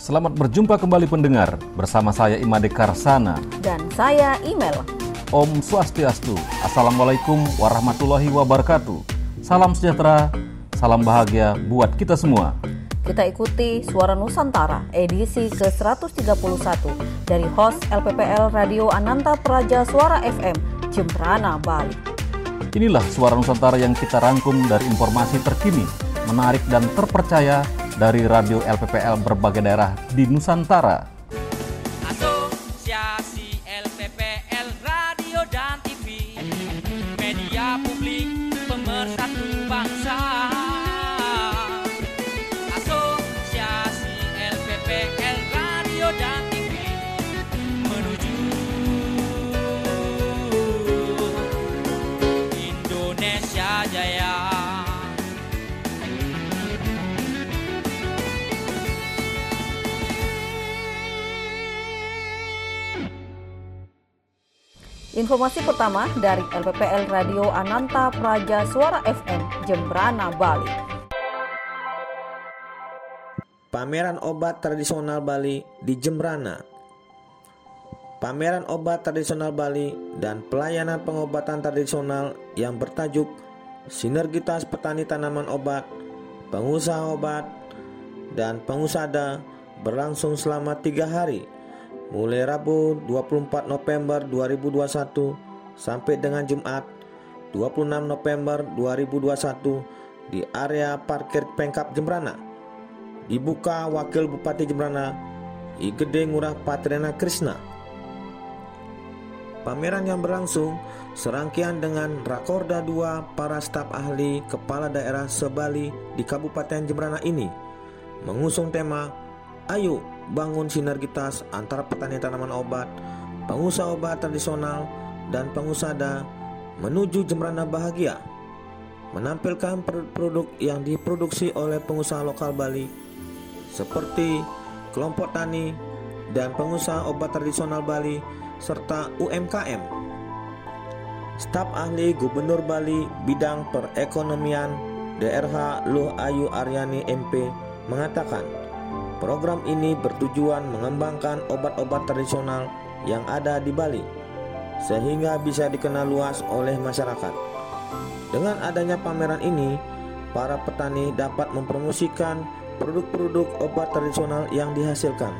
Selamat berjumpa kembali pendengar bersama saya Imade Karsana dan saya Imel. Om Swastiastu. Assalamualaikum warahmatullahi wabarakatuh. Salam sejahtera, salam bahagia buat kita semua. Kita ikuti Suara Nusantara edisi ke-131 dari host LPPL Radio Ananta Praja Suara FM Jembrana, Bali. Inilah Suara Nusantara yang kita rangkum dari informasi terkini, menarik dan terpercaya dari radio LPPL berbagai daerah di Nusantara. Informasi pertama dari LPPL Radio Ananta Praja Suara FM Jembrana, Bali. Pameran obat tradisional Bali di Jembrana. Pameran obat tradisional Bali dan pelayanan pengobatan tradisional yang bertajuk Sinergitas Petani Tanaman Obat, Pengusaha Obat, dan Pengusada berlangsung selama tiga hari mulai Rabu 24 November 2021 sampai dengan Jumat 26 November 2021 di area parkir Pengkap Jembrana. Dibuka Wakil Bupati Jembrana I Gede Ngurah Patrena Krishna. Pameran yang berlangsung serangkaian dengan Rakorda 2 para staf ahli kepala daerah sebali di Kabupaten Jembrana ini mengusung tema Ayo bangun sinergitas antara petani tanaman obat, pengusaha obat tradisional, dan pengusada menuju Jembrana bahagia. Menampilkan produk yang diproduksi oleh pengusaha lokal Bali seperti kelompok tani dan pengusaha obat tradisional Bali serta UMKM. Staf ahli Gubernur Bali bidang perekonomian DRH Luh Ayu Aryani MP mengatakan Program ini bertujuan mengembangkan obat-obat tradisional yang ada di Bali sehingga bisa dikenal luas oleh masyarakat. Dengan adanya pameran ini, para petani dapat mempromosikan produk-produk obat tradisional yang dihasilkan.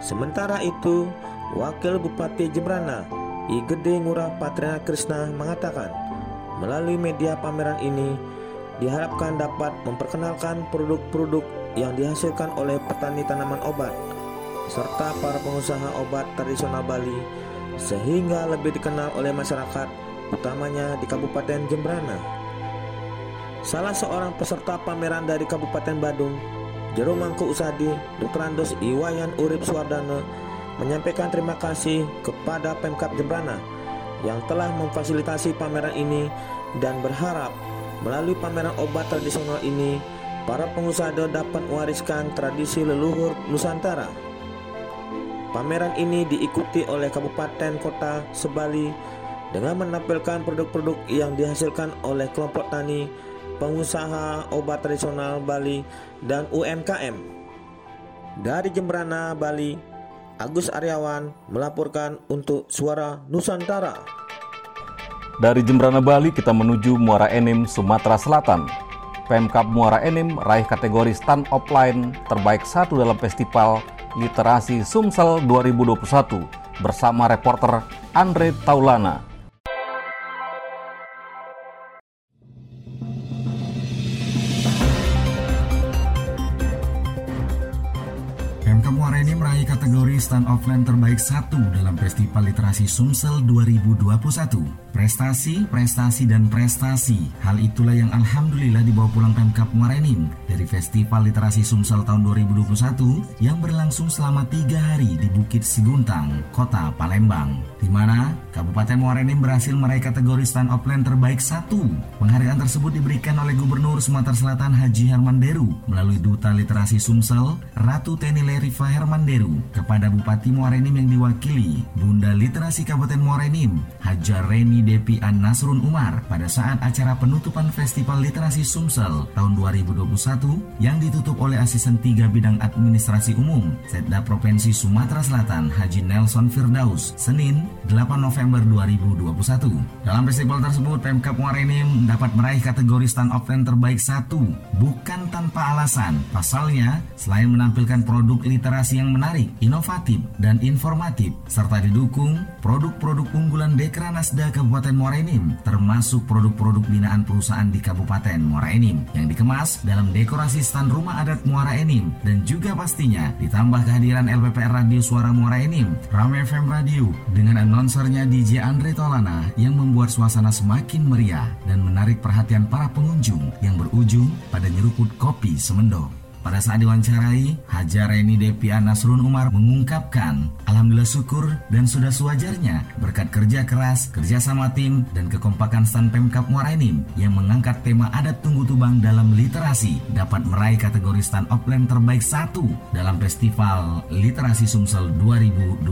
Sementara itu, Wakil Bupati Jembrana, I Gede Ngurah Patrena Krishna mengatakan, melalui media pameran ini diharapkan dapat memperkenalkan produk-produk yang dihasilkan oleh petani tanaman obat serta para pengusaha obat tradisional Bali sehingga lebih dikenal oleh masyarakat utamanya di Kabupaten Jembrana. Salah seorang peserta pameran dari Kabupaten Badung, Jero Mangku Usadi, Dr. Iwayan Urip Suwardana menyampaikan terima kasih kepada Pemkap Jembrana yang telah memfasilitasi pameran ini dan berharap melalui pameran obat tradisional ini para pengusaha dapat mewariskan tradisi leluhur Nusantara. Pameran ini diikuti oleh kabupaten kota sebali dengan menampilkan produk-produk yang dihasilkan oleh kelompok tani, pengusaha obat tradisional Bali, dan UMKM. Dari Jembrana, Bali, Agus Aryawan melaporkan untuk Suara Nusantara. Dari Jembrana, Bali kita menuju Muara Enim, Sumatera Selatan. Pemkap Muara Enim raih kategori stand offline terbaik satu dalam festival literasi Sumsel 2021 bersama reporter Andre Taulana. Kategori stand offline terbaik satu dalam Festival Literasi Sumsel 2021. Prestasi, prestasi, dan prestasi. Hal itulah yang Alhamdulillah dibawa pulang Pemkap Muara Enim dari Festival Literasi Sumsel tahun 2021 yang berlangsung selama tiga hari di Bukit Siguntang, Kota Palembang. Di mana Kabupaten Muara Enim berhasil meraih kategori stand offline terbaik satu. Penghargaan tersebut diberikan oleh Gubernur Sumatera Selatan Haji Herman Deru melalui Duta Literasi Sumsel Ratu Tenile Rifa Herman Deru kepada Bupati Muara Enim yang diwakili Bunda Literasi Kabupaten Muara Enim Hajar Reni Depi An Nasrun Umar pada saat acara penutupan Festival Literasi Sumsel tahun 2021 yang ditutup oleh Asisten 3 Bidang Administrasi Umum Setda Provinsi Sumatera Selatan Haji Nelson Firdaus Senin 8 November 2021. Dalam festival tersebut, Pemkap Muara dapat meraih kategori stand offline terbaik satu, bukan tanpa alasan. Pasalnya, selain menampilkan produk literasi yang menarik, inovatif, dan informatif, serta didukung produk-produk unggulan Dekra Nasda Kabupaten Muara termasuk produk-produk binaan perusahaan di Kabupaten Muara yang dikemas dalam dekorasi stand rumah adat Muara Enim, dan juga pastinya ditambah kehadiran LPPR Radio Suara Muara Enim, Rame FM Radio, dengan announcernya DJ Andre Tolana yang membuat suasana semakin meriah dan menarik perhatian para pengunjung yang berujung pada nyeruput kopi semendok. Pada saat diwawancarai, Hajar Reni Depi Nasrun Umar mengungkapkan, Alhamdulillah syukur dan sudah sewajarnya berkat kerja keras, kerja sama tim, dan kekompakan Stan Pemkap Muara Enim yang mengangkat tema adat Tunggu Tubang dalam literasi dapat meraih kategori Stan Offline terbaik satu dalam Festival Literasi Sumsel 2021.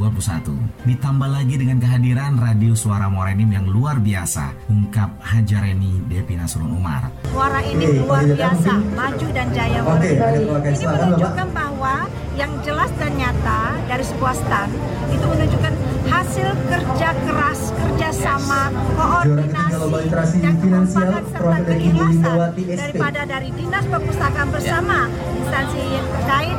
Ditambah lagi dengan kehadiran Radio Suara Muara Enim yang luar biasa, ungkap Hajar Reni Depi Nasrun Umar. Muara ini luar biasa, maju dan jaya Muara Enim. Ini menunjukkan bahwa yang jelas dan nyata dari sebuah stand itu menunjukkan hasil kerja keras, kerjasama, koordinasi, dan kekompakan serta keikhlasan daripada dari dinas perpustakaan bersama instansi terkait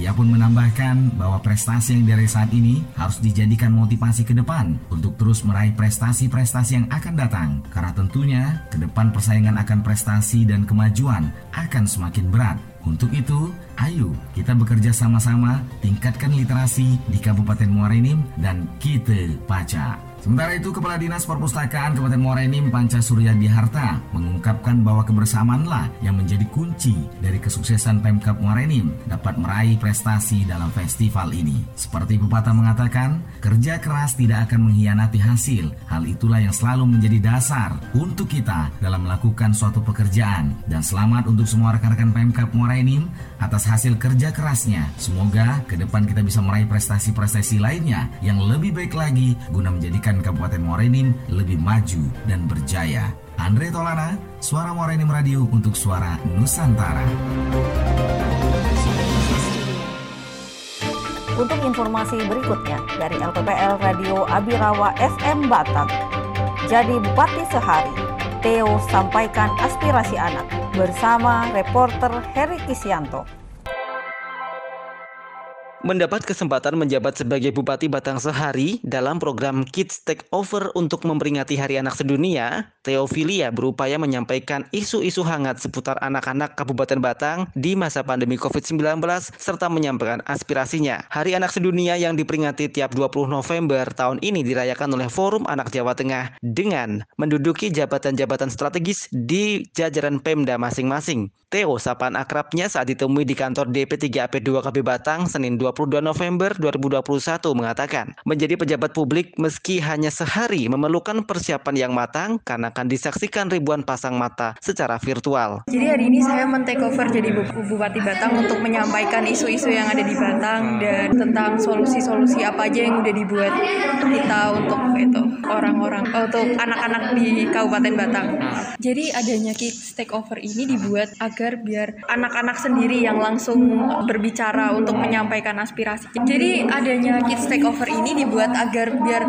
Ia pun menambahkan bahwa prestasi yang diraih saat ini harus dijadikan motivasi ke depan untuk terus meraih prestasi-prestasi yang akan datang. Karena tentunya ke depan persaingan akan prestasi dan kemajuan akan semakin berat. Untuk itu, ayo kita bekerja sama-sama tingkatkan literasi di Kabupaten Muara Enim dan kita baca. Sementara itu, Kepala Dinas Perpustakaan Kabupaten Muara Enim Panca Surya Diharta mengungkapkan bahwa kebersamaanlah yang menjadi kunci dari kesuksesan Pemkap Muara Enim dapat meraih prestasi dalam festival ini. Seperti pepatah mengatakan, kerja keras tidak akan mengkhianati hasil. Hal itulah yang selalu menjadi dasar untuk kita dalam melakukan suatu pekerjaan. Dan selamat untuk semua rekan-rekan Pemkap Muara Enim atas hasil kerja kerasnya. Semoga ke depan kita bisa meraih prestasi-prestasi lainnya yang lebih baik lagi guna menjadikan Kabupaten Muara Enim lebih maju dan berjaya. Andre Tolana, Suara Muara Enim Radio untuk Suara Nusantara. Untuk informasi berikutnya dari LPPL Radio Abirawa FM Batak. Jadi Bupati Sehari, Theo sampaikan aspirasi anak bersama reporter Heri Kisianto. Mendapat kesempatan menjabat sebagai Bupati Batang sehari dalam program Kids Take Over untuk memperingati Hari Anak Sedunia, Theophilia berupaya menyampaikan isu-isu hangat seputar anak-anak Kabupaten Batang di masa pandemi COVID-19 serta menyampaikan aspirasinya. Hari Anak Sedunia yang diperingati tiap 20 November tahun ini dirayakan oleh Forum Anak Jawa Tengah dengan menduduki jabatan-jabatan strategis di jajaran Pemda masing-masing. Theo, sapaan akrabnya saat ditemui di kantor DP3AP2 KB Batang Senin 22 November 2021 mengatakan, menjadi pejabat publik meski hanya sehari memerlukan persiapan yang matang karena akan disaksikan ribuan pasang mata secara virtual. Jadi hari ini saya men-take over jadi Bupati Batang untuk menyampaikan isu-isu yang ada di Batang dan tentang solusi-solusi apa aja yang udah dibuat kita untuk itu orang-orang untuk anak-anak di Kabupaten Batang. Jadi adanya Take Over ini dibuat agar biar anak-anak sendiri yang langsung berbicara untuk menyampaikan aspirasi. Jadi adanya Kids Take Over ini dibuat agar biar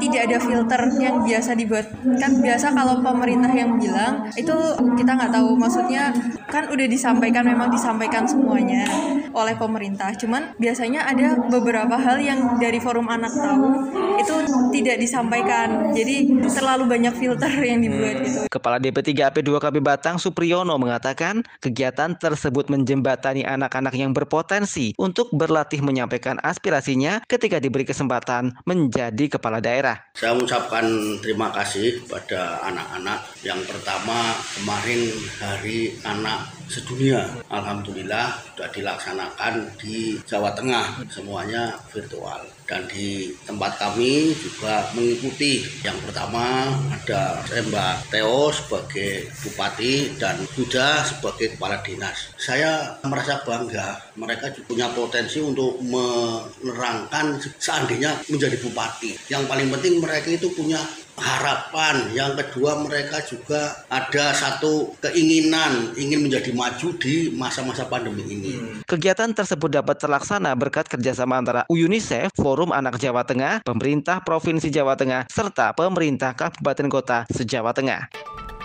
tidak ada filter yang biasa dibuat. Kan biasa kalau pemerintah yang bilang itu kita nggak tahu maksudnya kan udah disampaikan memang disampaikan semuanya oleh pemerintah. Cuman biasanya ada beberapa hal yang dari forum anak tahu itu tidak disampaikan. Jadi terlalu banyak filter yang dibuat gitu. Kepala DP3AP2 KB Batang Supriyono mengatakan kegiatan tersebut menjembatani anak-anak yang berpotensi untuk berlatih menyampaikan aspirasinya ketika diberi kesempatan menjadi kepala daerah. Saya mengucapkan terima kasih pada anak-anak yang pertama kemarin hari anak sedunia. Alhamdulillah sudah dilaksanakan di Jawa Tengah semuanya virtual dan di tempat kami juga mengikuti yang pertama ada Mbak Teo sebagai Bupati dan Buddha sebagai Kepala Dinas. Saya merasa bangga mereka juga punya potensi untuk menerangkan seandainya menjadi Bupati. Yang paling penting mereka itu punya harapan. Yang kedua mereka juga ada satu keinginan ingin menjadi maju di masa-masa pandemi ini. Kegiatan tersebut dapat terlaksana berkat kerjasama antara UNICEF, Forum Anak Jawa Tengah, pemerintah Provinsi Jawa Tengah, serta pemerintah Kabupaten Kota se-Jawa Tengah.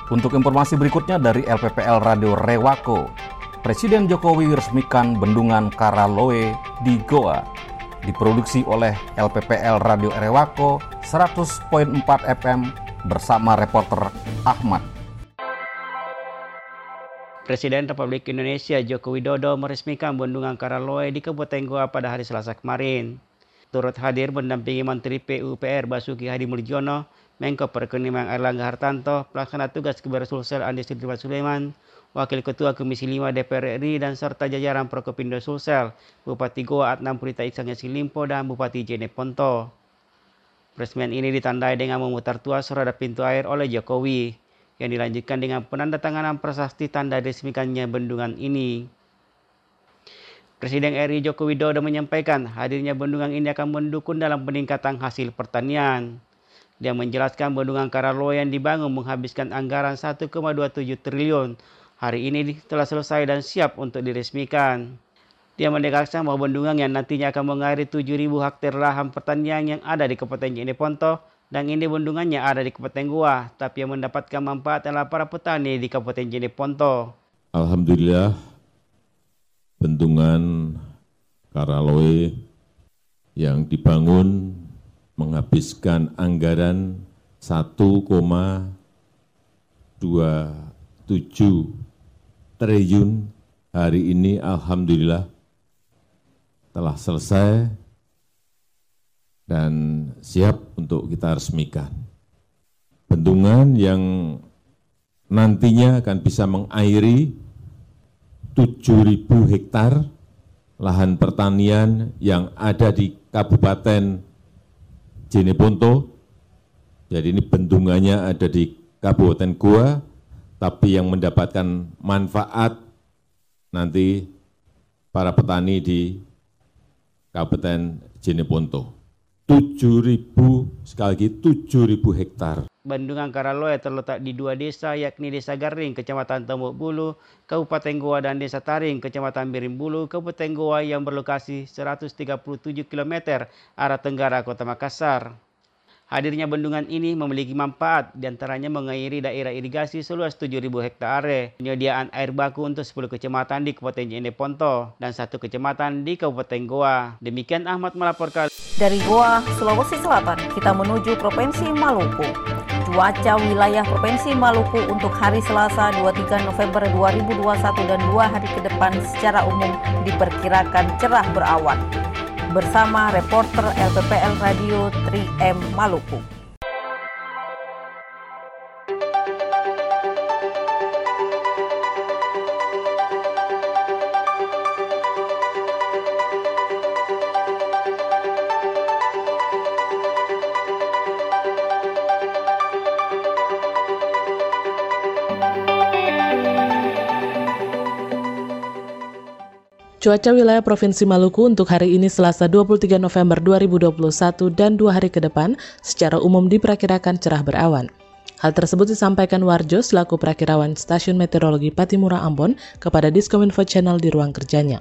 Untuk informasi berikutnya dari LPPL Radio Rewako, Presiden Jokowi resmikan bendungan Karaloe di Goa diproduksi oleh LPPL Radio Rewako 100.4 FM bersama reporter Ahmad. Presiden Republik Indonesia Joko Widodo meresmikan Bendungan Karaloe di Kabupaten Goa pada hari Selasa kemarin. Turut hadir mendampingi Menteri PUPR Basuki Hadi Muljono, Menko Perekonomian Erlangga Hartanto, Pelaksana Tugas Keber Sulsel Andi Sudirman Sulaiman, Wakil Ketua Komisi 5 DPR RI dan serta jajaran Prokopindo Sulsel, Bupati Goa Adnan Purita Iksan Limpo dan Bupati Jene Ponto. Peresmian ini ditandai dengan memutar tuas roda pintu air oleh Jokowi yang dilanjutkan dengan penandatanganan prasasti tanda resmikannya bendungan ini. Presiden RI Joko Widodo menyampaikan hadirnya bendungan ini akan mendukung dalam peningkatan hasil pertanian. Dia menjelaskan bendungan Karaloe yang dibangun menghabiskan anggaran 1,27 triliun. Hari ini telah selesai dan siap untuk diresmikan. Dia menegaskan bahwa bendungan yang nantinya akan mengairi 7.000 hektar lahan pertanian yang ada di Kabupaten Jeneponto dan ini bendungannya ada di Kabupaten Goa, tapi yang mendapatkan manfaat adalah para petani di Kabupaten Jeneponto. Alhamdulillah, bendungan Karaloe yang dibangun menghabiskan anggaran 1,27 triliun hari ini Alhamdulillah telah selesai dan siap untuk kita resmikan. Bendungan yang nantinya akan bisa mengairi 7.000 hektar lahan pertanian yang ada di Kabupaten Jeneponto. Jadi ini bendungannya ada di Kabupaten Goa, tapi yang mendapatkan manfaat nanti para petani di Kabupaten Jeneponto. 7.000 sekali lagi 7.000 hektar. Bendungan Karaloe terletak di dua desa yakni Desa Garing, Kecamatan Tembok Bulu, Kabupaten Goa dan Desa Taring, Kecamatan Birimbulu, Kabupaten Goa yang berlokasi 137 km arah tenggara Kota Makassar. Hadirnya bendungan ini memiliki manfaat di antaranya mengairi daerah irigasi seluas 7.000 hektare, penyediaan air baku untuk 10 kecamatan di Kabupaten Jeneponto dan satu kecamatan di Kabupaten Goa. Demikian Ahmad melaporkan. Dari Goa, Sulawesi Selatan, kita menuju Provinsi Maluku. Cuaca wilayah Provinsi Maluku untuk hari Selasa 23 November 2021 dan dua hari ke depan secara umum diperkirakan cerah berawan bersama reporter LPPL Radio 3M Maluku. Cuaca wilayah Provinsi Maluku untuk hari ini Selasa 23 November 2021 dan dua hari ke depan secara umum diperkirakan cerah berawan. Hal tersebut disampaikan Warjo selaku perakirawan Stasiun Meteorologi Patimura Ambon kepada Diskominfo Channel di ruang kerjanya.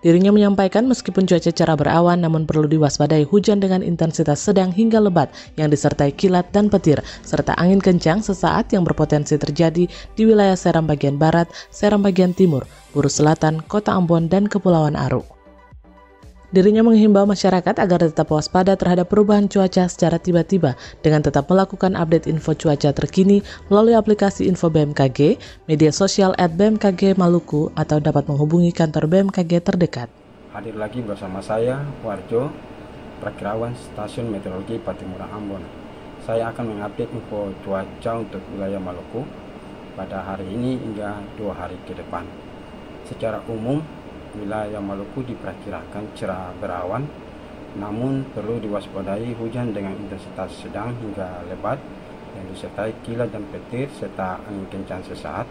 Dirinya menyampaikan meskipun cuaca cerah berawan namun perlu diwaspadai hujan dengan intensitas sedang hingga lebat yang disertai kilat dan petir serta angin kencang sesaat yang berpotensi terjadi di wilayah Seram bagian barat, Seram bagian timur, Buru Selatan, Kota Ambon dan Kepulauan Aru. Dirinya menghimbau masyarakat agar tetap waspada terhadap perubahan cuaca secara tiba-tiba dengan tetap melakukan update info cuaca terkini melalui aplikasi info BMKG, media sosial at BMKG Maluku atau dapat menghubungi kantor BMKG terdekat. Hadir lagi bersama saya, Warjo, Prakirawan Stasiun Meteorologi Patimura Ambon. Saya akan mengupdate info cuaca untuk wilayah Maluku pada hari ini hingga dua hari ke depan. Secara umum, wilayah Maluku diperkirakan cerah berawan, namun perlu diwaspadai hujan dengan intensitas sedang hingga lebat yang disertai kilat dan petir serta angin kencang sesaat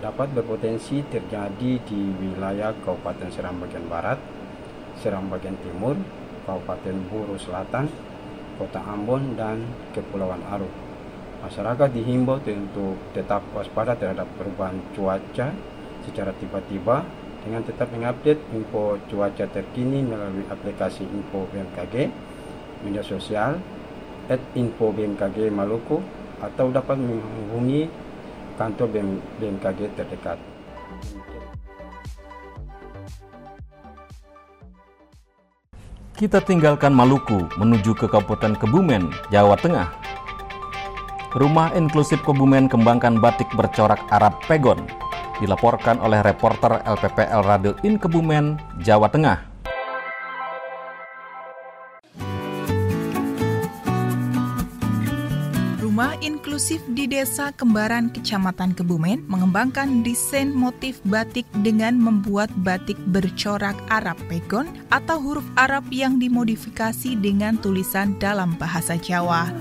dapat berpotensi terjadi di wilayah Kabupaten Seram bagian Barat, Seram bagian Timur, Kabupaten Buru Selatan, Kota Ambon, dan Kepulauan Aru. Masyarakat dihimbau untuk tetap waspada terhadap perubahan cuaca secara tiba-tiba dengan tetap mengupdate info cuaca terkini melalui aplikasi Info BMKG, media sosial, at Info BMKG Maluku, atau dapat menghubungi kantor BMKG terdekat. Kita tinggalkan Maluku menuju ke Kabupaten Kebumen, Jawa Tengah. Rumah inklusif Kebumen kembangkan batik bercorak Arab Pegon dilaporkan oleh reporter LPPL Radio In Kebumen, Jawa Tengah. Rumah inklusif di Desa Kembaran, Kecamatan Kebumen mengembangkan desain motif batik dengan membuat batik bercorak Arab Pegon atau huruf Arab yang dimodifikasi dengan tulisan dalam bahasa Jawa.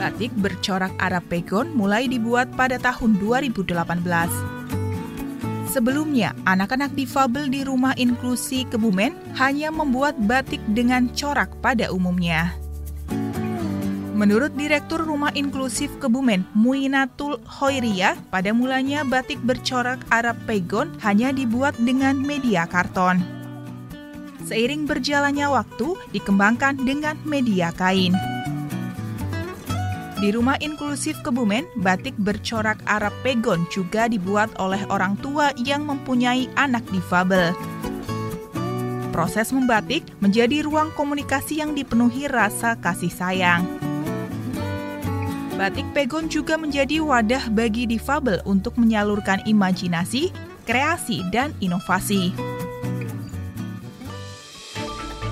Batik bercorak Arab Pegon mulai dibuat pada tahun 2018. Sebelumnya, anak-anak difabel di rumah inklusi Kebumen hanya membuat batik dengan corak pada umumnya. Menurut Direktur Rumah Inklusif Kebumen, Muinatul Hoiria, pada mulanya batik bercorak Arab Pegon hanya dibuat dengan media karton. Seiring berjalannya waktu, dikembangkan dengan media kain. Di rumah inklusif Kebumen, batik bercorak Arab Pegon juga dibuat oleh orang tua yang mempunyai anak difabel. Proses membatik menjadi ruang komunikasi yang dipenuhi rasa kasih sayang. Batik Pegon juga menjadi wadah bagi difabel untuk menyalurkan imajinasi, kreasi, dan inovasi.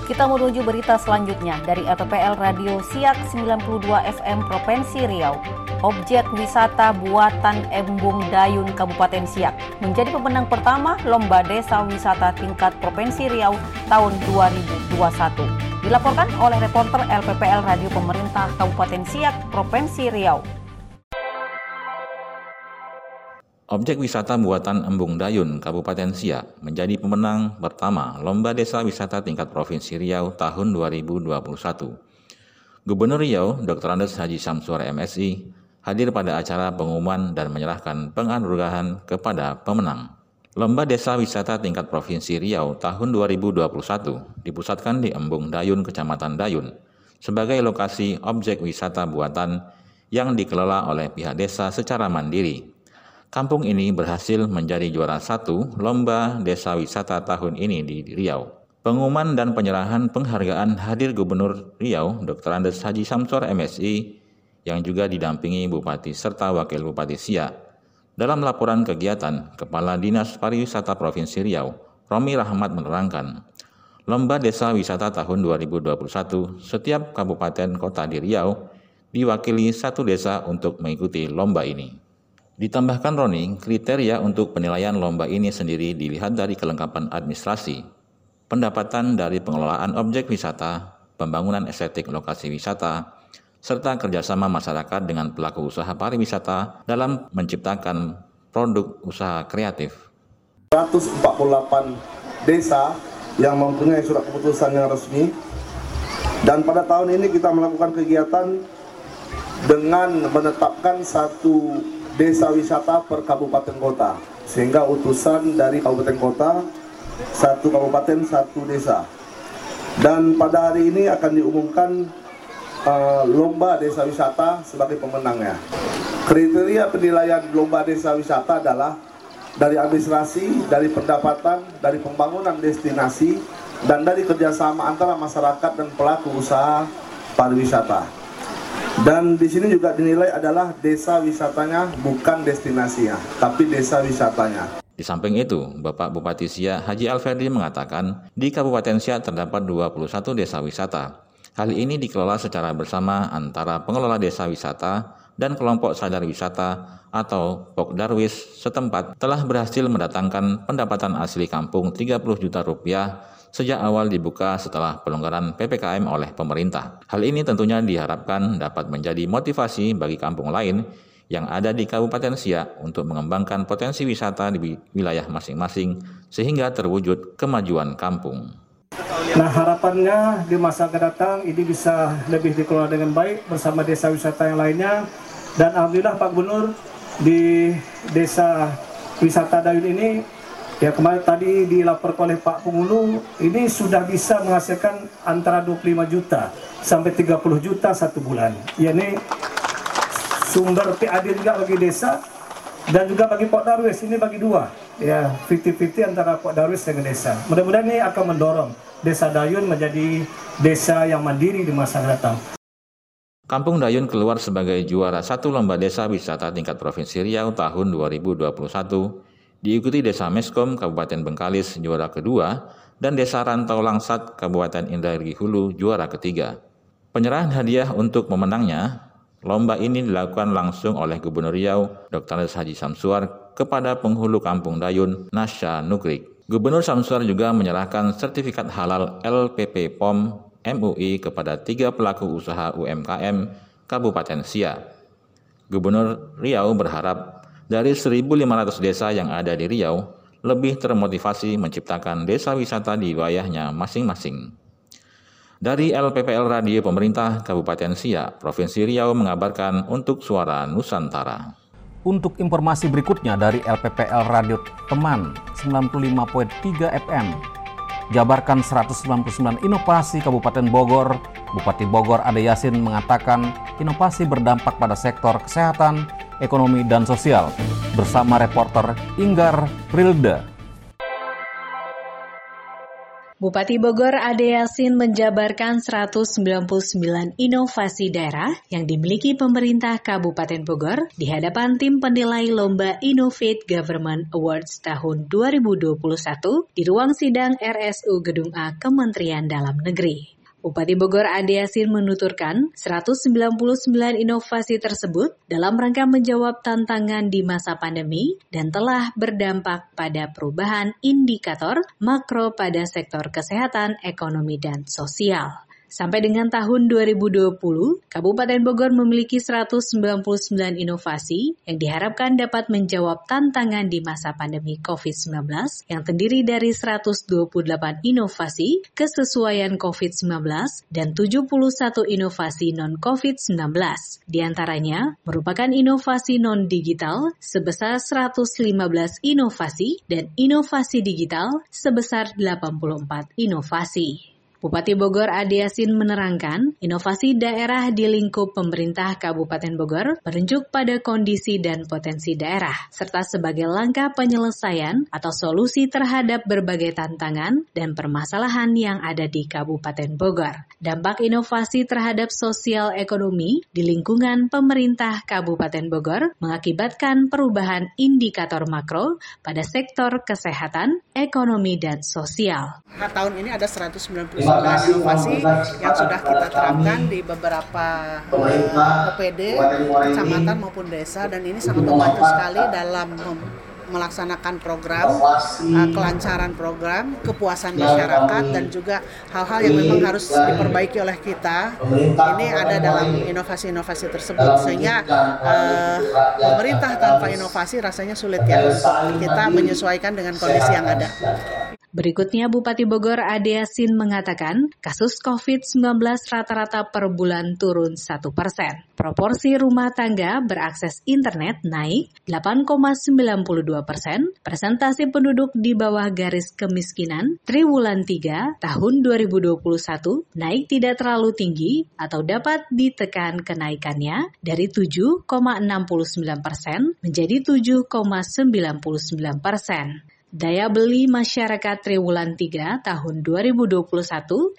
Kita menuju berita selanjutnya dari LPPL Radio Siak 92 FM Provinsi Riau. Objek wisata buatan Embung Dayun Kabupaten Siak menjadi pemenang pertama Lomba Desa Wisata tingkat Provinsi Riau tahun 2021. Dilaporkan oleh reporter LPPL Radio Pemerintah Kabupaten Siak, Provinsi Riau. Objek wisata buatan Embung Dayun, Kabupaten Siak, menjadi pemenang pertama Lomba Desa Wisata tingkat Provinsi Riau tahun 2021. Gubernur Riau, Dr. Andes Haji Samsur MSI, hadir pada acara pengumuman dan menyerahkan penganugerahan kepada pemenang. Lomba Desa Wisata tingkat Provinsi Riau tahun 2021 dipusatkan di Embung Dayun, Kecamatan Dayun, sebagai lokasi objek wisata buatan yang dikelola oleh pihak desa secara mandiri Kampung ini berhasil menjadi juara satu Lomba Desa Wisata tahun ini di Riau. Pengumuman dan penyerahan penghargaan hadir Gubernur Riau, Dr. Andes Haji Samsor MSI, yang juga didampingi Bupati serta Wakil Bupati Siak. Dalam laporan kegiatan, Kepala Dinas Pariwisata Provinsi Riau, Romi Rahmat menerangkan, Lomba Desa Wisata tahun 2021, setiap kabupaten kota di Riau diwakili satu desa untuk mengikuti lomba ini. Ditambahkan Roni, kriteria untuk penilaian lomba ini sendiri dilihat dari kelengkapan administrasi, pendapatan dari pengelolaan objek wisata, pembangunan estetik lokasi wisata, serta kerjasama masyarakat dengan pelaku usaha pariwisata dalam menciptakan produk usaha kreatif. 148 desa yang mempunyai surat keputusan yang resmi dan pada tahun ini kita melakukan kegiatan dengan menetapkan satu desa wisata per kabupaten kota sehingga utusan dari kabupaten kota satu kabupaten satu desa dan pada hari ini akan diumumkan uh, lomba desa wisata sebagai pemenangnya kriteria penilaian lomba desa wisata adalah dari administrasi, dari pendapatan, dari pembangunan destinasi, dan dari kerjasama antara masyarakat dan pelaku usaha pariwisata. Dan di sini juga dinilai adalah desa wisatanya bukan destinasinya, tapi desa wisatanya. Di samping itu, Bapak Bupati Siak Haji Alferdi mengatakan, di Kabupaten Siak terdapat 21 desa wisata. Hal ini dikelola secara bersama antara pengelola desa wisata, dan kelompok sadar wisata atau Pokdarwis setempat telah berhasil mendatangkan pendapatan asli kampung 30 juta rupiah sejak awal dibuka setelah pelonggaran PPKM oleh pemerintah. Hal ini tentunya diharapkan dapat menjadi motivasi bagi kampung lain yang ada di Kabupaten Siak untuk mengembangkan potensi wisata di wilayah masing-masing sehingga terwujud kemajuan kampung. Nah harapannya di masa akan datang ini bisa lebih dikelola dengan baik bersama desa wisata yang lainnya dan Alhamdulillah Pak Gubernur di desa wisata Dayun ini ya kemarin tadi dilaporkan oleh Pak Pengulu ini sudah bisa menghasilkan antara 25 juta sampai 30 juta satu bulan. Ya ini sumber PAD juga bagi desa dan juga bagi Pok Darwis ini bagi dua ya 50-50 antara Pok Darwis dengan desa. Mudah-mudahan ini akan mendorong Desa Dayun menjadi desa yang mandiri di masa datang. Kampung Dayun keluar sebagai juara satu lomba desa wisata tingkat Provinsi Riau tahun 2021, diikuti Desa Meskom Kabupaten Bengkalis juara kedua dan Desa Rantau Langsat Kabupaten Indragiri Hulu juara ketiga. Penyerahan hadiah untuk pemenangnya, lomba ini dilakukan langsung oleh Gubernur Riau Dr. Haji Samsuar kepada penghulu Kampung Dayun Nasya Nukrik. Gubernur Samsuar juga menyerahkan sertifikat halal LPP POM MUI kepada tiga pelaku usaha UMKM Kabupaten Sia. Gubernur Riau berharap dari 1.500 desa yang ada di Riau lebih termotivasi menciptakan desa wisata di wilayahnya masing-masing. Dari LPPL Radio Pemerintah Kabupaten Sia, Provinsi Riau mengabarkan untuk Suara Nusantara. Untuk informasi berikutnya dari LPPL Radio Teman 95.3 FM, jabarkan 199 inovasi Kabupaten Bogor, Bupati Bogor Ade Yasin mengatakan inovasi berdampak pada sektor kesehatan, ekonomi, dan sosial bersama reporter Inggar Prilda. Bupati Bogor Ade Yasin menjabarkan 199 inovasi daerah yang dimiliki pemerintah Kabupaten Bogor di hadapan tim penilai Lomba Innovate Government Awards tahun 2021 di ruang sidang RSU Gedung A Kementerian Dalam Negeri. Bupati Bogor Ade Yasin menuturkan 199 inovasi tersebut dalam rangka menjawab tantangan di masa pandemi dan telah berdampak pada perubahan indikator makro pada sektor kesehatan, ekonomi, dan sosial. Sampai dengan tahun 2020, Kabupaten Bogor memiliki 199 inovasi yang diharapkan dapat menjawab tantangan di masa pandemi COVID-19 yang terdiri dari 128 inovasi kesesuaian COVID-19 dan 71 inovasi non-COVID-19. Di antaranya merupakan inovasi non-digital sebesar 115 inovasi dan inovasi digital sebesar 84 inovasi. Bupati Bogor Ade Yasin menerangkan, inovasi daerah di lingkup pemerintah Kabupaten Bogor merujuk pada kondisi dan potensi daerah, serta sebagai langkah penyelesaian atau solusi terhadap berbagai tantangan dan permasalahan yang ada di Kabupaten Bogor. Dampak inovasi terhadap sosial ekonomi di lingkungan pemerintah Kabupaten Bogor mengakibatkan perubahan indikator makro pada sektor kesehatan, ekonomi, dan sosial. Tahun ini ada 190 inovasi yang sudah kita terapkan di beberapa OPD, kecamatan maupun desa dan ini sangat membantu sekali dalam melaksanakan program, uh, kelancaran program, kepuasan masyarakat dan juga hal-hal yang memang harus diperbaiki oleh kita. Ini ada dalam inovasi-inovasi tersebut sehingga uh, pemerintah tanpa inovasi rasanya sulit ya kita menyesuaikan dengan kondisi yang ada. Berikutnya Bupati Bogor Ade Yasin mengatakan kasus COVID-19 rata-rata per bulan turun 1 persen. Proporsi rumah tangga berakses internet naik 8,92 persen. Presentasi penduduk di bawah garis kemiskinan triwulan 3 tahun 2021 naik tidak terlalu tinggi atau dapat ditekan kenaikannya dari 7,69 persen menjadi 7,99 persen. Daya beli masyarakat triwulan 3 tahun 2021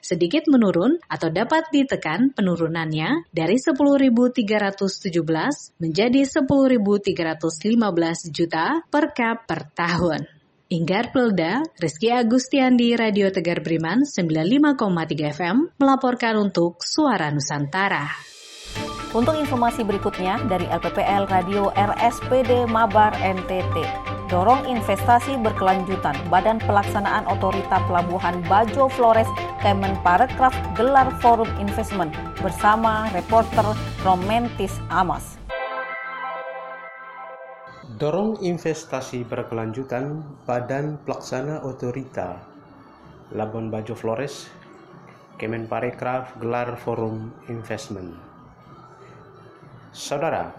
sedikit menurun atau dapat ditekan penurunannya dari 10.317 menjadi 10.315 juta per kap per tahun. Inggar Pelda, Rizky Agustian di Radio Tegar Beriman 95,3 FM melaporkan untuk Suara Nusantara. Untuk informasi berikutnya dari LPPL Radio RSPD Mabar NTT, dorong investasi berkelanjutan Badan Pelaksanaan Otorita Pelabuhan Bajo Flores Kemenparekraf gelar Forum Investment bersama reporter Romantis Amas. Dorong investasi berkelanjutan Badan Pelaksana Otorita Labuan Bajo Flores Kemenparekraf gelar Forum Investment Saudara,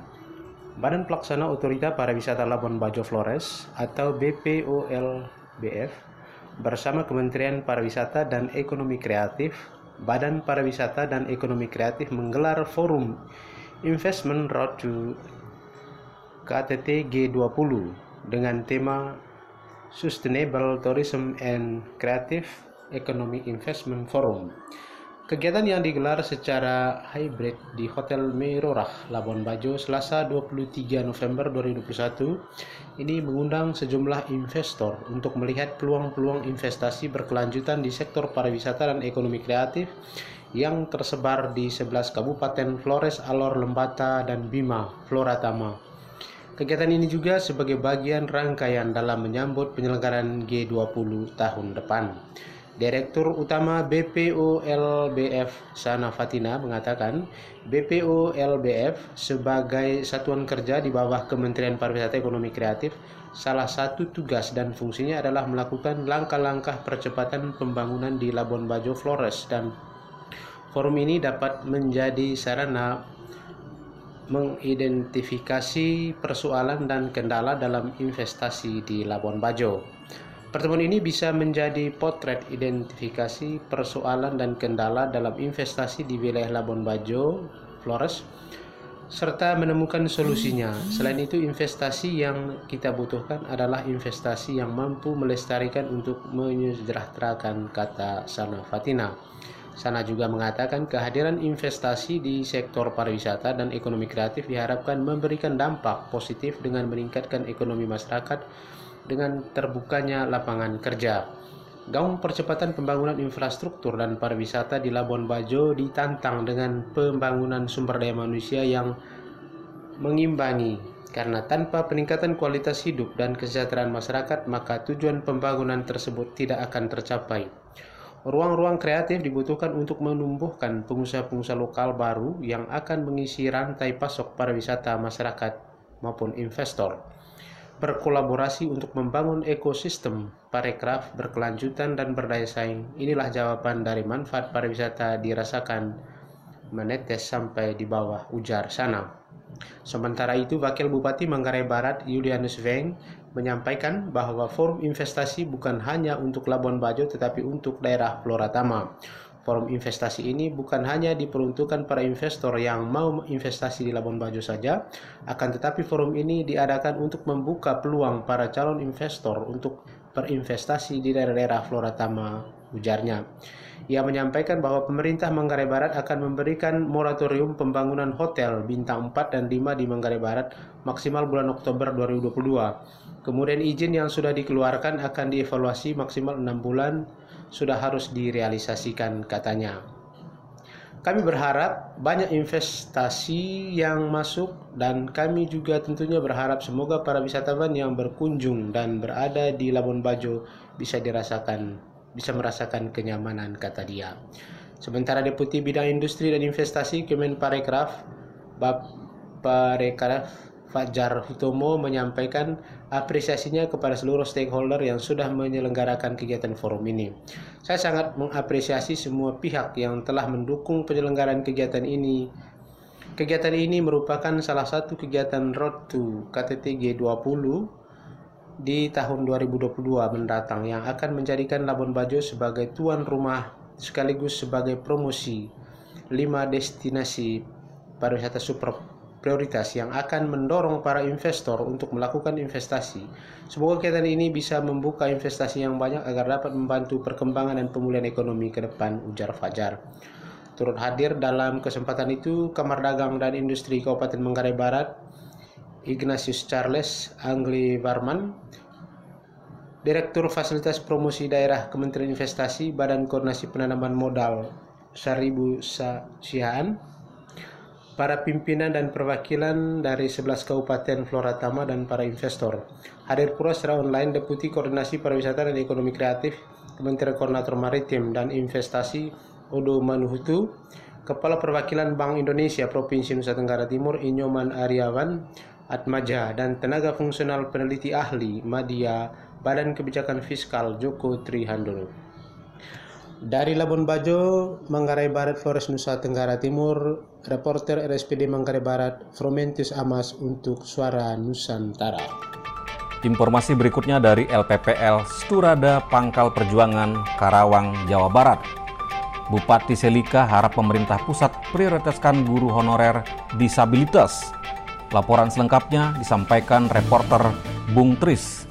Badan Pelaksana Otorita Pariwisata Labuan Bajo Flores atau BPOLBF bersama Kementerian Pariwisata dan Ekonomi Kreatif, Badan Pariwisata dan Ekonomi Kreatif menggelar forum Investment Road to KTT G20 dengan tema Sustainable Tourism and Creative Economic Investment Forum Kegiatan yang digelar secara hybrid di Hotel Merorah, Labuan Bajo, Selasa 23 November 2021, ini mengundang sejumlah investor untuk melihat peluang-peluang investasi berkelanjutan di sektor pariwisata dan ekonomi kreatif yang tersebar di 11 kabupaten Flores, Alor, Lembata, dan Bima, Floratama. Kegiatan ini juga sebagai bagian rangkaian dalam menyambut penyelenggaraan G20 tahun depan. Direktur Utama BPO LBF Sana Fatina mengatakan BPO LBF sebagai satuan kerja di bawah Kementerian Pariwisata Ekonomi Kreatif salah satu tugas dan fungsinya adalah melakukan langkah-langkah percepatan pembangunan di Labuan Bajo Flores dan forum ini dapat menjadi sarana mengidentifikasi persoalan dan kendala dalam investasi di Labuan Bajo. Pertemuan ini bisa menjadi potret identifikasi persoalan dan kendala dalam investasi di wilayah Labuan Bajo, Flores, serta menemukan solusinya. Selain itu, investasi yang kita butuhkan adalah investasi yang mampu melestarikan untuk menyejahterakan kata Sana Fatina. Sana juga mengatakan kehadiran investasi di sektor pariwisata dan ekonomi kreatif diharapkan memberikan dampak positif dengan meningkatkan ekonomi masyarakat dengan terbukanya lapangan kerja. Gaung percepatan pembangunan infrastruktur dan pariwisata di Labuan Bajo ditantang dengan pembangunan sumber daya manusia yang mengimbangi karena tanpa peningkatan kualitas hidup dan kesejahteraan masyarakat maka tujuan pembangunan tersebut tidak akan tercapai. Ruang-ruang kreatif dibutuhkan untuk menumbuhkan pengusaha-pengusaha lokal baru yang akan mengisi rantai pasok pariwisata masyarakat maupun investor berkolaborasi untuk membangun ekosistem parekraf berkelanjutan dan berdaya saing. Inilah jawaban dari manfaat pariwisata dirasakan menetes sampai di bawah ujar sana. Sementara itu, Wakil Bupati Manggarai Barat Julianus Veng menyampaikan bahwa forum investasi bukan hanya untuk Labuan Bajo tetapi untuk daerah Floratama. Forum investasi ini bukan hanya diperuntukkan para investor yang mau investasi di Labuan Bajo saja, akan tetapi forum ini diadakan untuk membuka peluang para calon investor untuk berinvestasi di daerah-daerah Floratama, ujarnya. Ia menyampaikan bahwa pemerintah Manggarai Barat akan memberikan moratorium pembangunan hotel bintang 4 dan 5 di Manggarai Barat maksimal bulan Oktober 2022. Kemudian izin yang sudah dikeluarkan akan dievaluasi maksimal 6 bulan sudah harus direalisasikan katanya. Kami berharap banyak investasi yang masuk dan kami juga tentunya berharap semoga para wisatawan yang berkunjung dan berada di Labuan Bajo bisa dirasakan bisa merasakan kenyamanan kata dia. Sementara Deputi Bidang Industri dan Investasi Kemenparekraf Bab Parekraf Fajar Hutomo menyampaikan apresiasinya kepada seluruh stakeholder yang sudah menyelenggarakan kegiatan forum ini. Saya sangat mengapresiasi semua pihak yang telah mendukung penyelenggaraan kegiatan ini. Kegiatan ini merupakan salah satu kegiatan Road to KTT G20 di tahun 2022 mendatang yang akan menjadikan Labuan Bajo sebagai tuan rumah sekaligus sebagai promosi lima destinasi pariwisata super prioritas yang akan mendorong para investor untuk melakukan investasi. Semoga kegiatan ini bisa membuka investasi yang banyak agar dapat membantu perkembangan dan pemulihan ekonomi ke depan, ujar Fajar. Turut hadir dalam kesempatan itu Kamar Dagang dan Industri Kabupaten Manggarai Barat, Ignatius Charles Angli Barman, Direktur Fasilitas Promosi Daerah Kementerian Investasi Badan Koordinasi Penanaman Modal Saribu Sihaan, para pimpinan dan perwakilan dari 11 kabupaten Flora Tama dan para investor. Hadir pula secara online Deputi Koordinasi Pariwisata dan Ekonomi Kreatif Kementerian Koordinator Maritim dan Investasi Odo Manuhutu, Kepala Perwakilan Bank Indonesia Provinsi Nusa Tenggara Timur Inyoman Aryawan Atmaja dan tenaga fungsional peneliti ahli Madia Badan Kebijakan Fiskal Joko Trihandono. Dari Labuan Bajo, Manggarai Barat, Flores Nusa Tenggara Timur, reporter RSPD Manggarai Barat, Fromentus Amas untuk Suara Nusantara. Informasi berikutnya dari LPPL Sturada Pangkal Perjuangan, Karawang, Jawa Barat. Bupati Selika harap pemerintah pusat prioritaskan guru honorer disabilitas. Laporan selengkapnya disampaikan reporter Bung Tris.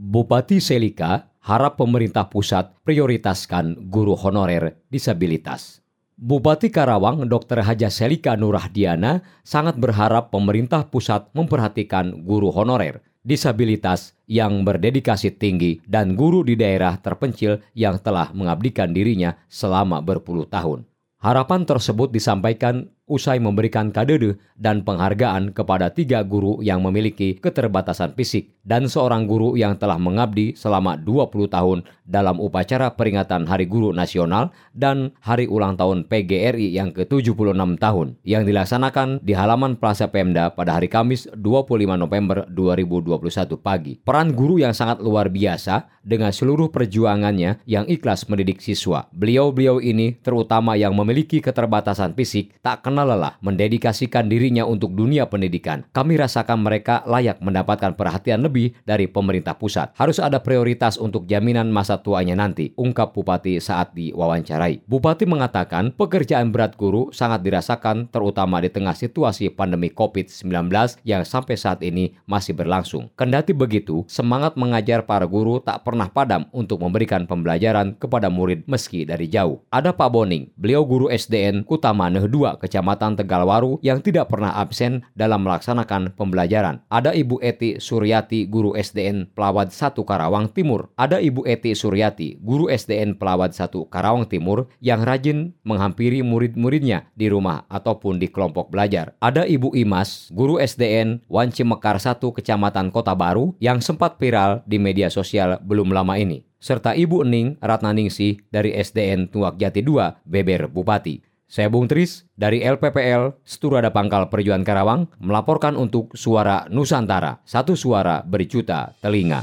Bupati Selika harap pemerintah pusat prioritaskan guru honorer disabilitas. Bupati Karawang Dr. Haja Selika Nurahdiana sangat berharap pemerintah pusat memperhatikan guru honorer disabilitas yang berdedikasi tinggi dan guru di daerah terpencil yang telah mengabdikan dirinya selama berpuluh tahun. Harapan tersebut disampaikan usai memberikan kado dan penghargaan kepada tiga guru yang memiliki keterbatasan fisik dan seorang guru yang telah mengabdi selama 20 tahun dalam upacara peringatan Hari Guru Nasional dan Hari Ulang Tahun PGRI yang ke-76 tahun yang dilaksanakan di halaman Plaza Pemda pada hari Kamis 25 November 2021 pagi. Peran guru yang sangat luar biasa dengan seluruh perjuangannya yang ikhlas mendidik siswa. Beliau-beliau ini terutama yang memiliki keterbatasan fisik tak kenal lelah mendedikasikan dirinya untuk dunia pendidikan, kami rasakan mereka layak mendapatkan perhatian lebih dari pemerintah pusat. Harus ada prioritas untuk jaminan masa tuanya nanti, ungkap Bupati saat diwawancarai. Bupati mengatakan pekerjaan berat guru sangat dirasakan terutama di tengah situasi pandemi COVID-19 yang sampai saat ini masih berlangsung. Kendati begitu, semangat mengajar para guru tak pernah padam untuk memberikan pembelajaran kepada murid meski dari jauh. Ada Pak Boning, beliau guru SDN Kutamane 2 Kecamatan Kecamatan Tegalwaru yang tidak pernah absen dalam melaksanakan pembelajaran. Ada Ibu Eti Suryati, guru SDN Pelawad 1 Karawang Timur. Ada Ibu Eti Suryati, guru SDN Pelawad 1 Karawang Timur yang rajin menghampiri murid-muridnya di rumah ataupun di kelompok belajar. Ada Ibu Imas, guru SDN Wanci Mekar 1 Kecamatan Kota Baru yang sempat viral di media sosial belum lama ini serta Ibu Ening Ratnaningsih dari SDN Tuak Jati 2, Beber Bupati. Saya Bung Tris dari LPPL Sturada Pangkal Perjuangan Karawang melaporkan untuk Suara Nusantara. Satu suara berjuta telinga.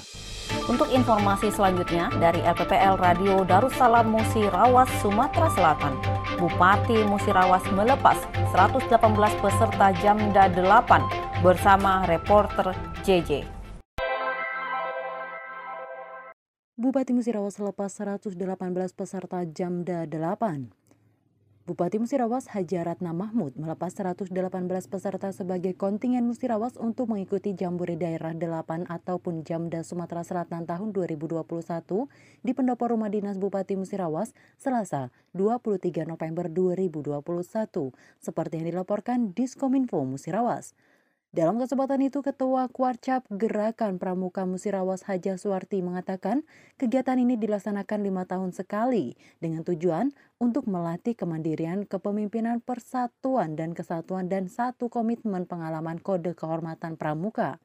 Untuk informasi selanjutnya dari LPPL Radio Darussalam Musirawas Sumatera Selatan, Bupati Musirawas melepas 118 peserta Jamda 8 bersama reporter JJ. Bupati Musirawas lepas 118 peserta Jamda 8 Bupati Musirawas Haji Ratna Mahmud melepas 118 peserta sebagai kontingen Musirawas untuk mengikuti Jambore Daerah 8 ataupun Jamda Sumatera Selatan tahun 2021 di Pendopo Rumah Dinas Bupati Musirawas Selasa 23 November 2021 seperti yang dilaporkan Diskominfo Musirawas. Dalam kesempatan itu, Ketua Kuarcap Gerakan Pramuka Musirawas Haja Suwarti mengatakan kegiatan ini dilaksanakan lima tahun sekali dengan tujuan untuk melatih kemandirian kepemimpinan persatuan dan kesatuan dan satu komitmen pengalaman kode kehormatan pramuka.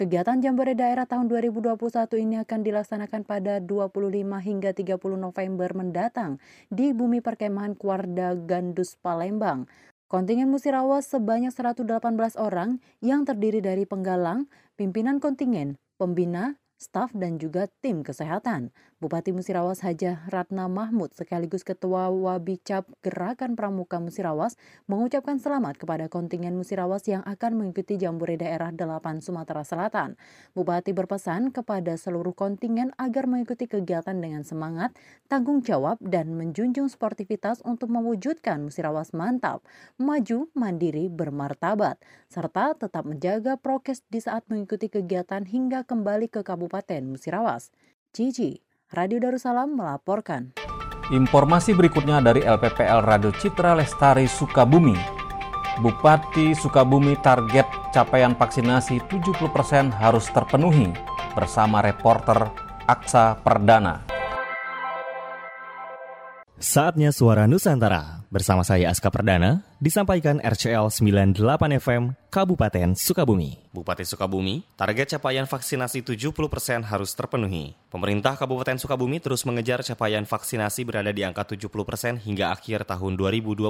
Kegiatan Jambore Daerah tahun 2021 ini akan dilaksanakan pada 25 hingga 30 November mendatang di Bumi Perkemahan Kuarda Gandus Palembang. Kontingen Musirawas sebanyak 118 orang yang terdiri dari penggalang, pimpinan kontingen, pembina, staf dan juga tim kesehatan. Bupati Musirawas Haja Ratna Mahmud sekaligus Ketua Wabicap Gerakan Pramuka Musirawas mengucapkan selamat kepada kontingen Musirawas yang akan mengikuti Jambore Daerah 8 Sumatera Selatan. Bupati berpesan kepada seluruh kontingen agar mengikuti kegiatan dengan semangat, tanggung jawab, dan menjunjung sportivitas untuk mewujudkan Musirawas mantap, maju, mandiri, bermartabat, serta tetap menjaga prokes di saat mengikuti kegiatan hingga kembali ke Kabupaten Musirawas. Cici, Radio Darussalam melaporkan. Informasi berikutnya dari LPPL Radio Citra Lestari Sukabumi. Bupati Sukabumi target capaian vaksinasi 70% harus terpenuhi bersama reporter Aksa Perdana. Saatnya Suara Nusantara. Bersama saya Aska Perdana, disampaikan RCL 98 FM Kabupaten Sukabumi. Bupati Sukabumi, target capaian vaksinasi 70% harus terpenuhi. Pemerintah Kabupaten Sukabumi terus mengejar capaian vaksinasi berada di angka 70% hingga akhir tahun 2021.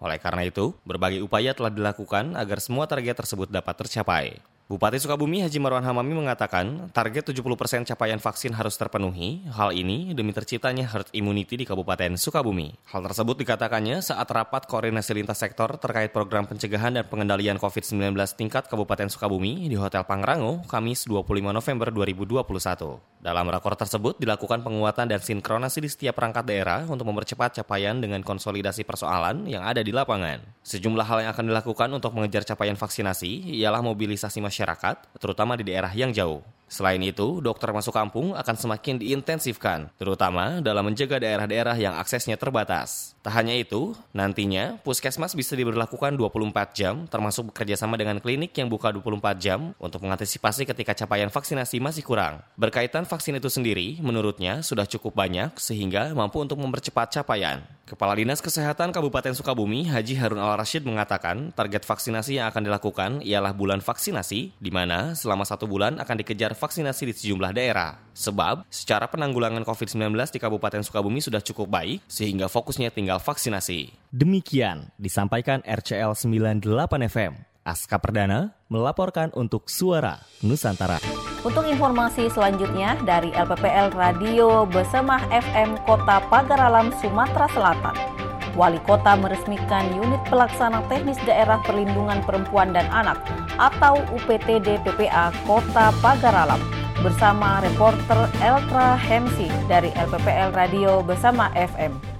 Oleh karena itu, berbagai upaya telah dilakukan agar semua target tersebut dapat tercapai. Bupati Sukabumi Haji Marwan Hamami mengatakan target 70% capaian vaksin harus terpenuhi. Hal ini demi terciptanya herd immunity di Kabupaten Sukabumi. Hal tersebut dikatakannya saat rapat koordinasi lintas sektor terkait program pencegahan dan pengendalian COVID-19 tingkat Kabupaten Sukabumi di Hotel Pangrango, Kamis 25 November 2021. Dalam rakor tersebut dilakukan penguatan dan sinkronasi di setiap perangkat daerah untuk mempercepat capaian dengan konsolidasi persoalan yang ada di lapangan. Sejumlah hal yang akan dilakukan untuk mengejar capaian vaksinasi ialah mobilisasi masyarakat masyarakat, terutama di daerah yang jauh. Selain itu, dokter masuk kampung akan semakin diintensifkan, terutama dalam menjaga daerah-daerah yang aksesnya terbatas. Tak hanya itu, nantinya puskesmas bisa diberlakukan 24 jam, termasuk bekerja sama dengan klinik yang buka 24 jam untuk mengantisipasi ketika capaian vaksinasi masih kurang. Berkaitan vaksin itu sendiri, menurutnya sudah cukup banyak sehingga mampu untuk mempercepat capaian. Kepala Dinas Kesehatan Kabupaten Sukabumi, Haji Harun Al-Rashid mengatakan target vaksinasi yang akan dilakukan ialah bulan vaksinasi, di mana selama satu bulan akan dikejar vaksinasi di sejumlah daerah. Sebab, secara penanggulangan COVID-19 di Kabupaten Sukabumi sudah cukup baik, sehingga fokusnya tinggal vaksinasi. Demikian disampaikan RCL 98 FM. Aska Perdana melaporkan untuk Suara Nusantara. Untuk informasi selanjutnya dari LPPL Radio Besemah FM Kota Pagar Alam Sumatera Selatan. Wali Kota meresmikan unit pelaksana teknis daerah perlindungan perempuan dan anak atau UPTD PPA Kota Pagar Alam bersama reporter Eltra Hemsi dari LPPL Radio Bersama FM.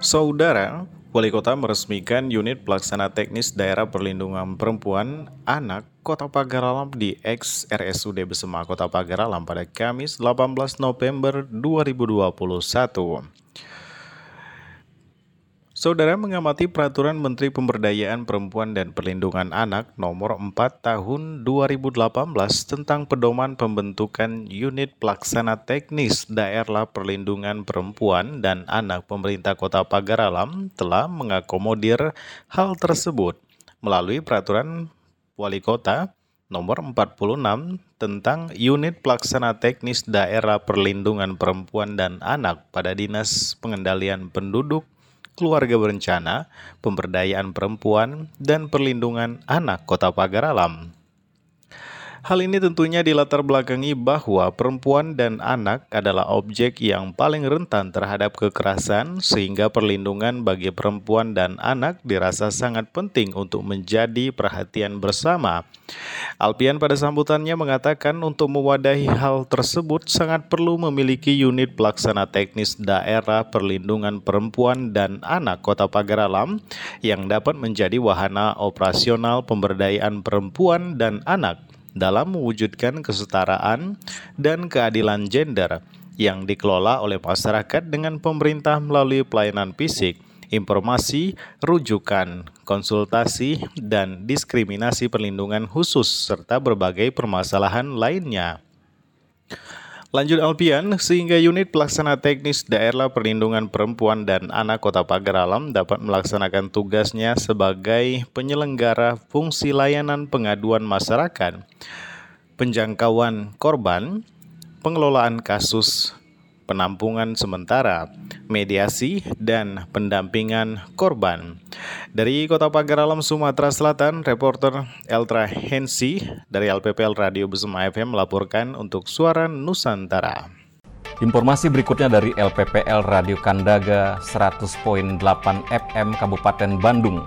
Saudara, Wali Kota meresmikan unit pelaksana teknis daerah perlindungan perempuan anak Kota Pagar Alam di ex RSUD Besema Kota Pagar Alam pada Kamis 18 November 2021. Saudara mengamati peraturan Menteri Pemberdayaan Perempuan dan Perlindungan Anak nomor 4 tahun 2018 tentang pedoman pembentukan unit pelaksana teknis daerah perlindungan perempuan dan anak pemerintah Kota Pagar Alam telah mengakomodir hal tersebut melalui peraturan Wali Kota nomor 46 tentang unit pelaksana teknis daerah perlindungan perempuan dan anak pada Dinas Pengendalian Penduduk keluarga berencana, pemberdayaan perempuan, dan perlindungan anak Kota Pagar Alam. Hal ini tentunya dilatar belakangi bahwa perempuan dan anak adalah objek yang paling rentan terhadap kekerasan sehingga perlindungan bagi perempuan dan anak dirasa sangat penting untuk menjadi perhatian bersama. Alpian pada sambutannya mengatakan untuk mewadahi hal tersebut sangat perlu memiliki unit pelaksana teknis daerah perlindungan perempuan dan anak Kota Pagar Alam yang dapat menjadi wahana operasional pemberdayaan perempuan dan anak dalam mewujudkan kesetaraan dan keadilan gender yang dikelola oleh masyarakat dengan pemerintah melalui pelayanan fisik, informasi, rujukan, konsultasi, dan diskriminasi perlindungan khusus serta berbagai permasalahan lainnya. Lanjut Alpian, sehingga unit pelaksana teknis daerah perlindungan perempuan dan anak kota Pagar Alam dapat melaksanakan tugasnya sebagai penyelenggara fungsi layanan pengaduan masyarakat, penjangkauan korban, pengelolaan kasus penampungan sementara, mediasi, dan pendampingan korban. Dari Kota Pagar Alam, Sumatera Selatan, reporter Eltra Hensi dari LPPL Radio Besema FM melaporkan untuk Suara Nusantara. Informasi berikutnya dari LPPL Radio Kandaga 100.8 FM Kabupaten Bandung.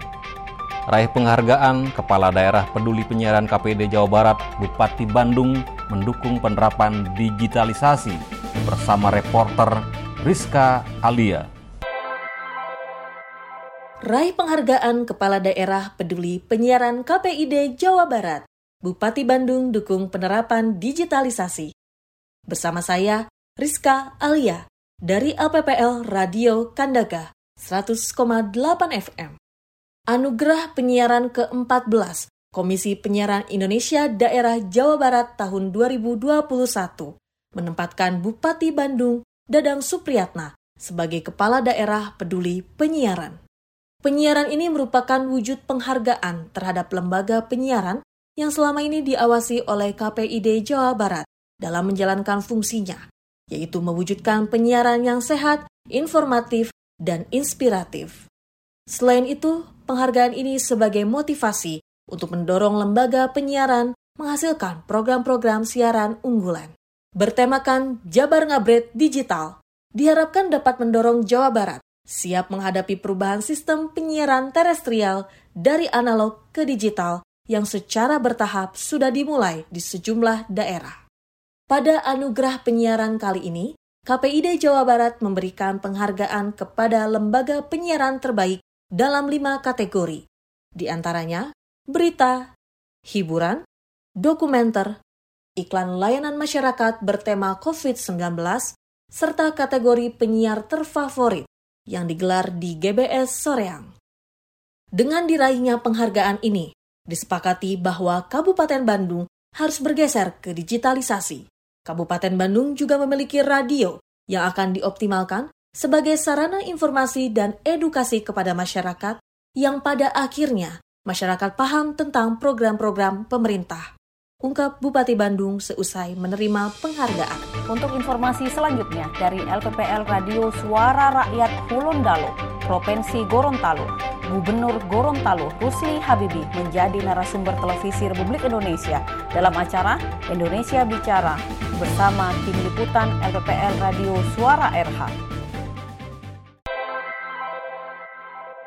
Raih penghargaan Kepala Daerah Peduli Penyiaran KPD Jawa Barat Bupati Bandung mendukung penerapan digitalisasi bersama reporter Rizka Alia. Raih penghargaan Kepala Daerah Peduli Penyiaran KPID Jawa Barat. Bupati Bandung dukung penerapan digitalisasi. Bersama saya, Rizka Alia, dari LPPL Radio Kandaga, 100,8 FM. Anugerah Penyiaran ke-14 Komisi Penyiaran Indonesia Daerah Jawa Barat tahun 2021 menempatkan Bupati Bandung Dadang Supriyatna sebagai Kepala Daerah Peduli Penyiaran. Penyiaran ini merupakan wujud penghargaan terhadap lembaga penyiaran yang selama ini diawasi oleh KPID Jawa Barat dalam menjalankan fungsinya, yaitu mewujudkan penyiaran yang sehat, informatif, dan inspiratif. Selain itu, penghargaan ini sebagai motivasi untuk mendorong lembaga penyiaran menghasilkan program-program siaran unggulan. Bertemakan Jabar Ngabret Digital, diharapkan dapat mendorong Jawa Barat siap menghadapi perubahan sistem penyiaran terestrial dari analog ke digital yang secara bertahap sudah dimulai di sejumlah daerah. Pada anugerah penyiaran kali ini, KPID Jawa Barat memberikan penghargaan kepada lembaga penyiaran terbaik dalam lima kategori, di antaranya berita, hiburan, dokumenter, iklan layanan masyarakat bertema COVID-19, serta kategori penyiar terfavorit yang digelar di GBS Soreang. Dengan diraihnya penghargaan ini, disepakati bahwa Kabupaten Bandung harus bergeser ke digitalisasi. Kabupaten Bandung juga memiliki radio yang akan dioptimalkan sebagai sarana informasi dan edukasi kepada masyarakat yang pada akhirnya masyarakat paham tentang program-program pemerintah ungkap Bupati Bandung seusai menerima penghargaan. Untuk informasi selanjutnya dari LPPL Radio Suara Rakyat Hulondalo, Provinsi Gorontalo, Gubernur Gorontalo Rusli Habibi menjadi narasumber televisi Republik Indonesia dalam acara Indonesia Bicara bersama tim liputan LPPL Radio Suara RH.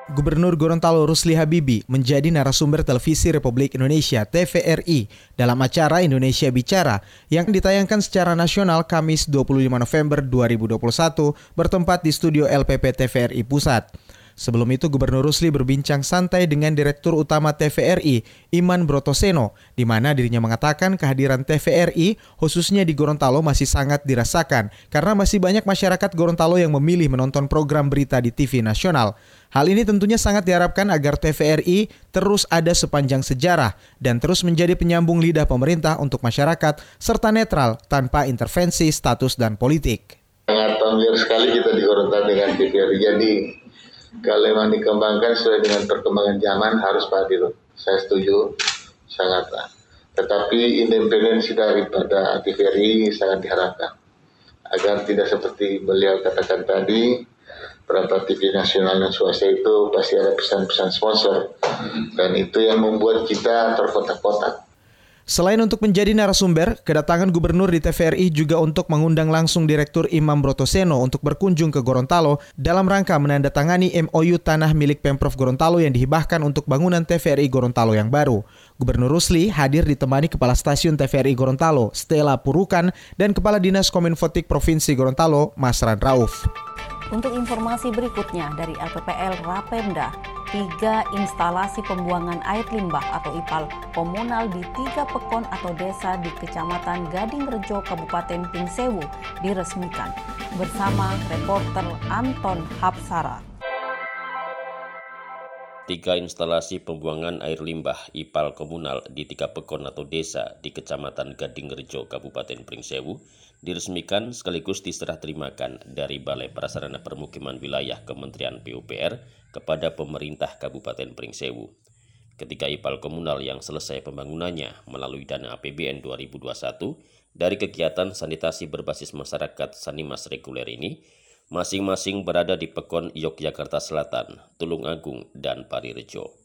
Gubernur Gorontalo Rusli Habibi menjadi narasumber televisi Republik Indonesia TVRI dalam acara Indonesia Bicara yang ditayangkan secara nasional Kamis 25 November 2021 bertempat di studio LPP TVRI Pusat. Sebelum itu Gubernur Rusli berbincang santai dengan Direktur Utama TVRI, Iman Brotoseno, di mana dirinya mengatakan kehadiran TVRI khususnya di Gorontalo masih sangat dirasakan karena masih banyak masyarakat Gorontalo yang memilih menonton program berita di TV nasional. Hal ini tentunya sangat diharapkan agar TVRI terus ada sepanjang sejarah dan terus menjadi penyambung lidah pemerintah untuk masyarakat serta netral tanpa intervensi status dan politik. Sangat familiar sekali kita di Gorontalo dengan TVRI. Jadi kalau memang dikembangkan sesuai dengan perkembangan zaman harus Adil. Saya setuju, sangat. Tetapi independensi daripada TVRI sangat diharapkan. Agar tidak seperti beliau katakan tadi, berapa TV nasional dan swasta itu pasti ada pesan-pesan sponsor. Dan itu yang membuat kita terkotak-kotak Selain untuk menjadi narasumber, kedatangan gubernur di TVRI juga untuk mengundang langsung Direktur Imam Brotoseno untuk berkunjung ke Gorontalo dalam rangka menandatangani MOU tanah milik Pemprov Gorontalo yang dihibahkan untuk bangunan TVRI Gorontalo yang baru. Gubernur Rusli hadir ditemani Kepala Stasiun TVRI Gorontalo, Stella Purukan, dan Kepala Dinas Kominfotik Provinsi Gorontalo, Masran Rauf. Untuk informasi berikutnya dari LPPL Rapemda, tiga instalasi pembuangan air limbah atau IPAL komunal di tiga pekon atau desa di Kecamatan Gading Rejo, Kabupaten Pingsewu diresmikan bersama reporter Anton Hapsara. Tiga instalasi pembuangan air limbah IPAL komunal di tiga pekon atau desa di Kecamatan Gading Rejo, Kabupaten Pringsewu diresmikan sekaligus diserah terimakan dari Balai Prasarana Permukiman Wilayah Kementerian PUPR kepada pemerintah Kabupaten Pringsewu. Ketika IPAL komunal yang selesai pembangunannya melalui dana APBN 2021 dari kegiatan sanitasi berbasis masyarakat Sanimas reguler ini, masing-masing berada di Pekon Yogyakarta Selatan, Tulung Agung, dan Parirejo.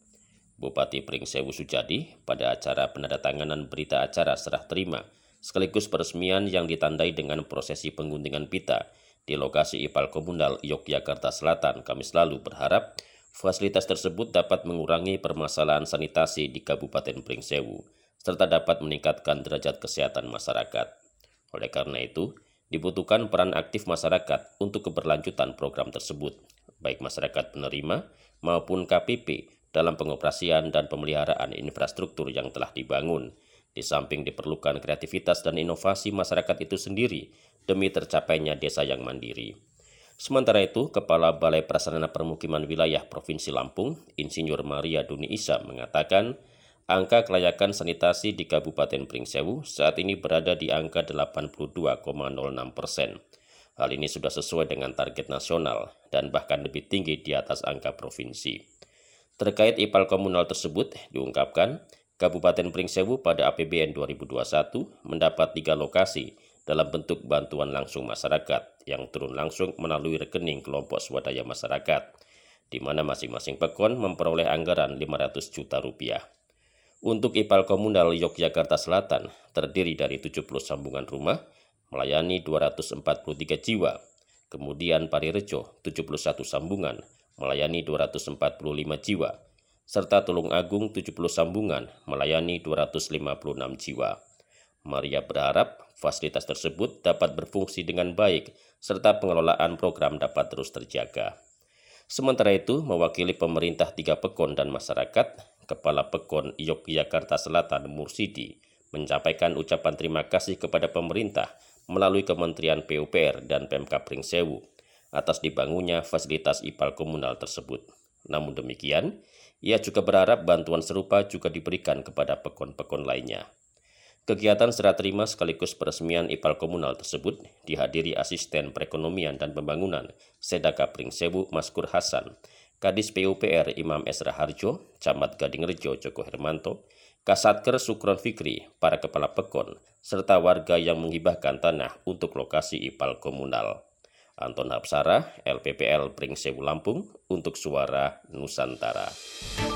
Bupati Pringsewu Sujadi pada acara penandatanganan berita acara serah terima sekaligus peresmian yang ditandai dengan prosesi penguntingan pita di lokasi IPAL Komunal Yogyakarta Selatan Kamis lalu berharap fasilitas tersebut dapat mengurangi permasalahan sanitasi di Kabupaten Pringsewu serta dapat meningkatkan derajat kesehatan masyarakat. Oleh karena itu, dibutuhkan peran aktif masyarakat untuk keberlanjutan program tersebut, baik masyarakat penerima maupun KPP dalam pengoperasian dan pemeliharaan infrastruktur yang telah dibangun di samping diperlukan kreativitas dan inovasi masyarakat itu sendiri demi tercapainya desa yang mandiri. Sementara itu, Kepala Balai Prasarana Permukiman Wilayah Provinsi Lampung, Insinyur Maria Duni Isa mengatakan, angka kelayakan sanitasi di Kabupaten Pringsewu saat ini berada di angka 82,06 persen. Hal ini sudah sesuai dengan target nasional dan bahkan lebih tinggi di atas angka provinsi. Terkait IPAL komunal tersebut, diungkapkan Kabupaten Pringsewu pada APBN 2021 mendapat tiga lokasi dalam bentuk bantuan langsung masyarakat yang turun langsung melalui rekening kelompok swadaya masyarakat, di mana masing-masing pekon memperoleh anggaran 500 juta rupiah. Untuk IPAL komunal Yogyakarta Selatan terdiri dari 70 sambungan rumah melayani 243 jiwa. Kemudian Parirejo 71 sambungan melayani 245 jiwa. Serta Tulung Agung 70 sambungan melayani 256 jiwa. Maria berharap fasilitas tersebut dapat berfungsi dengan baik serta pengelolaan program dapat terus terjaga. Sementara itu, mewakili pemerintah tiga pekon dan masyarakat, Kepala Pekon Yogyakarta Selatan Mursidi menyampaikan ucapan terima kasih kepada pemerintah melalui Kementerian PUPR dan Pemkap Pringsewu atas dibangunnya fasilitas IPAL komunal tersebut. Namun demikian, ia juga berharap bantuan serupa juga diberikan kepada pekon-pekon lainnya. Kegiatan serah terima sekaligus peresmian IPAL komunal tersebut dihadiri asisten perekonomian dan pembangunan Sedaka Pringsewu Maskur Hasan, Kadis PUPR Imam Esra Harjo, Camat Gading Rejo Joko Hermanto, Kasatker Sukron Fikri, para kepala pekon, serta warga yang menghibahkan tanah untuk lokasi IPAL komunal. Anton Hapsara, LPPL Pringsewu Lampung, untuk Suara Nusantara.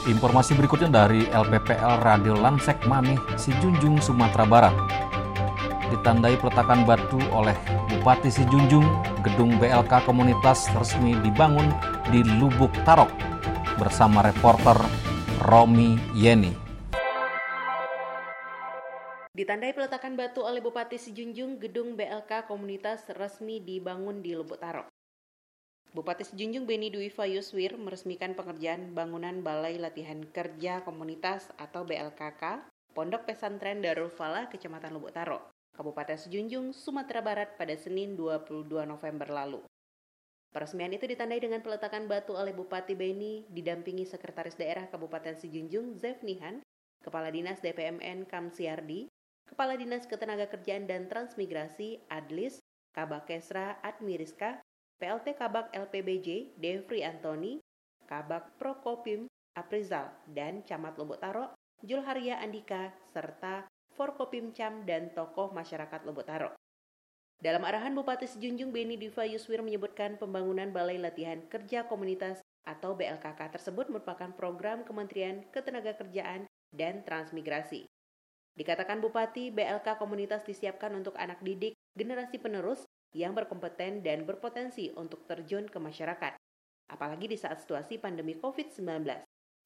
Informasi berikutnya dari LPPL Radio Lansek Manih, Sijunjung, Sumatera Barat. Ditandai peletakan batu oleh Bupati Sijunjung, gedung BLK komunitas resmi dibangun di Lubuk Tarok bersama reporter Romi Yeni. Ditandai peletakan batu oleh Bupati Sijunjung, gedung BLK komunitas resmi dibangun di Lubuk Tarok. Bupati Sijunjung Beni Dwi Fayuswir meresmikan pengerjaan bangunan Balai Latihan Kerja Komunitas atau BLKK Pondok Pesantren Darul Falah, Kecamatan Lubuk Tarok, Kabupaten Sejunjung, Sumatera Barat pada Senin 22 November lalu. Peresmian itu ditandai dengan peletakan batu oleh Bupati Beni didampingi Sekretaris Daerah Kabupaten Sejunjung Zefnihan, Kepala Dinas DPMN Kamsiardi, Kepala Dinas Ketenagakerjaan dan Transmigrasi Adlis, Kabak Kesra Admiriska, PLT Kabak LPBJ Devri Antoni, Kabak Prokopim Aprizal, dan Camat Lombok Taro Julharia Andika, serta Forkopim Cam dan tokoh masyarakat Lombok Taro. Dalam arahan Bupati Sejunjung Beni Diva Yuswir menyebutkan pembangunan Balai Latihan Kerja Komunitas atau BLKK tersebut merupakan program Kementerian Ketenagakerjaan dan Transmigrasi. Dikatakan Bupati, BLK komunitas disiapkan untuk anak didik generasi penerus yang berkompeten dan berpotensi untuk terjun ke masyarakat. Apalagi di saat situasi pandemi COVID-19.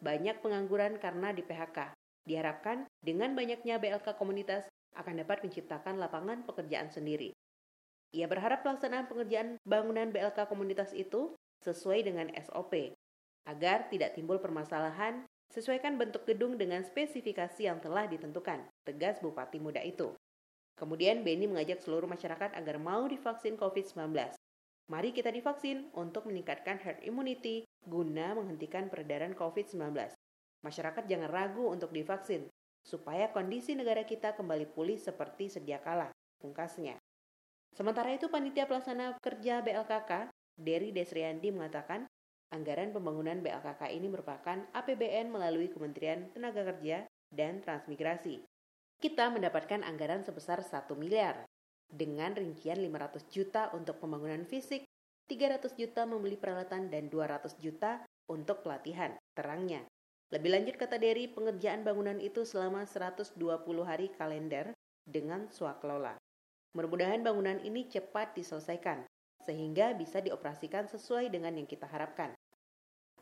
Banyak pengangguran karena di PHK. Diharapkan dengan banyaknya BLK komunitas akan dapat menciptakan lapangan pekerjaan sendiri. Ia berharap pelaksanaan pengerjaan bangunan BLK komunitas itu sesuai dengan SOP, agar tidak timbul permasalahan Sesuaikan bentuk gedung dengan spesifikasi yang telah ditentukan, tegas Bupati Muda itu. Kemudian Beni mengajak seluruh masyarakat agar mau divaksin COVID-19. Mari kita divaksin untuk meningkatkan herd immunity guna menghentikan peredaran COVID-19. Masyarakat jangan ragu untuk divaksin, supaya kondisi negara kita kembali pulih seperti sedia kala, pungkasnya. Sementara itu, Panitia Pelaksana Kerja BLKK, Dery Desriandi mengatakan, Anggaran pembangunan BLKK ini merupakan APBN melalui Kementerian Tenaga Kerja dan Transmigrasi. Kita mendapatkan anggaran sebesar 1 miliar dengan rincian 500 juta untuk pembangunan fisik, 300 juta membeli peralatan dan 200 juta untuk pelatihan, terangnya. Lebih lanjut kata Dery, pengerjaan bangunan itu selama 120 hari kalender dengan swaklola. Mudah-mudahan bangunan ini cepat diselesaikan, sehingga bisa dioperasikan sesuai dengan yang kita harapkan.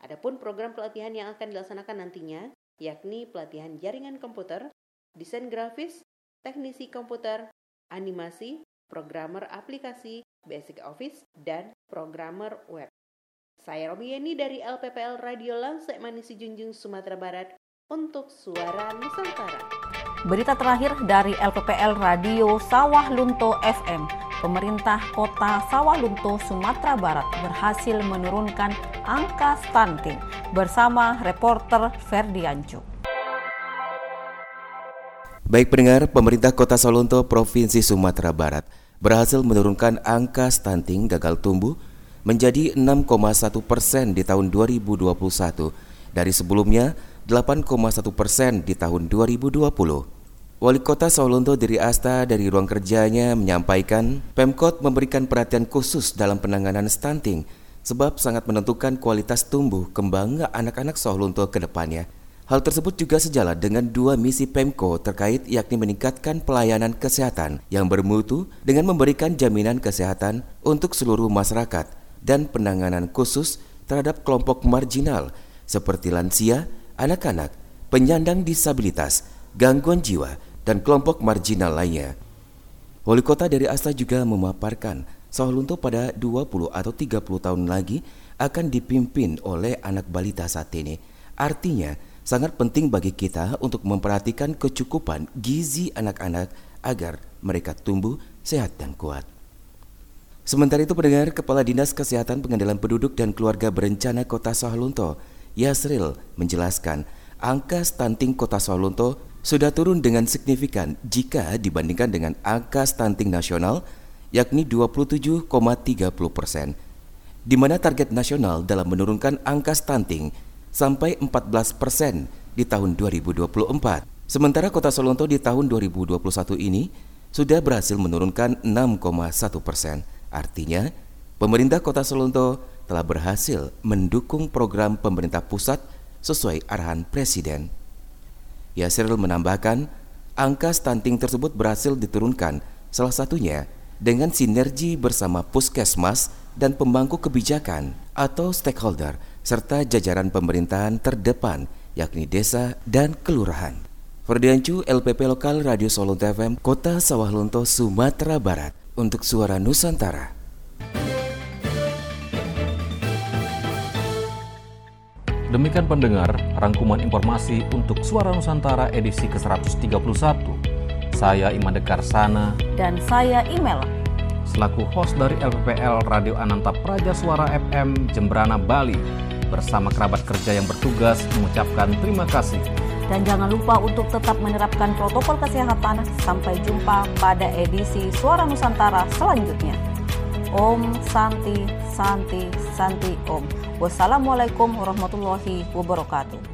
Adapun program pelatihan yang akan dilaksanakan nantinya, yakni pelatihan jaringan komputer, desain grafis, teknisi komputer, animasi, programmer aplikasi, basic office, dan programmer web. Saya Romi Yeni dari LPPL Radio Lansek Manisi Junjung, Sumatera Barat untuk Suara Nusantara. Berita terakhir dari LPPL Radio Sawah Lunto FM pemerintah kota Sawalunto, Sumatera Barat berhasil menurunkan angka stunting bersama reporter Ferdiancu. Baik pendengar, pemerintah kota Sawalunto, Provinsi Sumatera Barat berhasil menurunkan angka stunting gagal tumbuh menjadi 6,1 persen di tahun 2021 dari sebelumnya 8,1 persen di tahun 2020. Wali Kota Sawalunto Diri Asta dari ruang kerjanya menyampaikan Pemkot memberikan perhatian khusus dalam penanganan stunting sebab sangat menentukan kualitas tumbuh kembang anak-anak Sawalunto ke depannya. Hal tersebut juga sejalan dengan dua misi Pemko terkait yakni meningkatkan pelayanan kesehatan yang bermutu dengan memberikan jaminan kesehatan untuk seluruh masyarakat dan penanganan khusus terhadap kelompok marginal seperti lansia, anak-anak, penyandang disabilitas, gangguan jiwa, dan kelompok marginal lainnya. Wali kota dari Asta juga memaparkan Sawalunto pada 20 atau 30 tahun lagi akan dipimpin oleh anak balita saat ini. Artinya, sangat penting bagi kita untuk memperhatikan kecukupan gizi anak-anak agar mereka tumbuh sehat dan kuat. Sementara itu pendengar Kepala Dinas Kesehatan Pengendalian Penduduk dan Keluarga Berencana Kota Sahalunto, Yasril menjelaskan angka stunting Kota Sahalunto sudah turun dengan signifikan jika dibandingkan dengan angka stunting nasional yakni 27,30 persen, di mana target nasional dalam menurunkan angka stunting sampai 14 persen di tahun 2024. Sementara kota Solonto di tahun 2021 ini sudah berhasil menurunkan 6,1 persen. Artinya, pemerintah kota Solonto telah berhasil mendukung program pemerintah pusat sesuai arahan Presiden. Yasir menambahkan, angka stunting tersebut berhasil diturunkan salah satunya dengan sinergi bersama puskesmas dan pemangku kebijakan atau stakeholder serta jajaran pemerintahan terdepan yakni desa dan kelurahan. Ferdiancu LPP Lokal Radio Solo FM Kota Sawah Lunto Sumatera Barat untuk Suara Nusantara. Demikian pendengar, rangkuman informasi untuk Suara Nusantara edisi ke-131. Saya Iman Dekar Sana dan saya Imel selaku host dari LPPL Radio Ananta Praja Suara FM Jembrana Bali bersama kerabat kerja yang bertugas mengucapkan terima kasih. Dan jangan lupa untuk tetap menerapkan protokol kesehatan. Sampai jumpa pada edisi Suara Nusantara selanjutnya. Om Santi Santi Santi Om. Wassalamualaikum warahmatullahi wabarakatuh.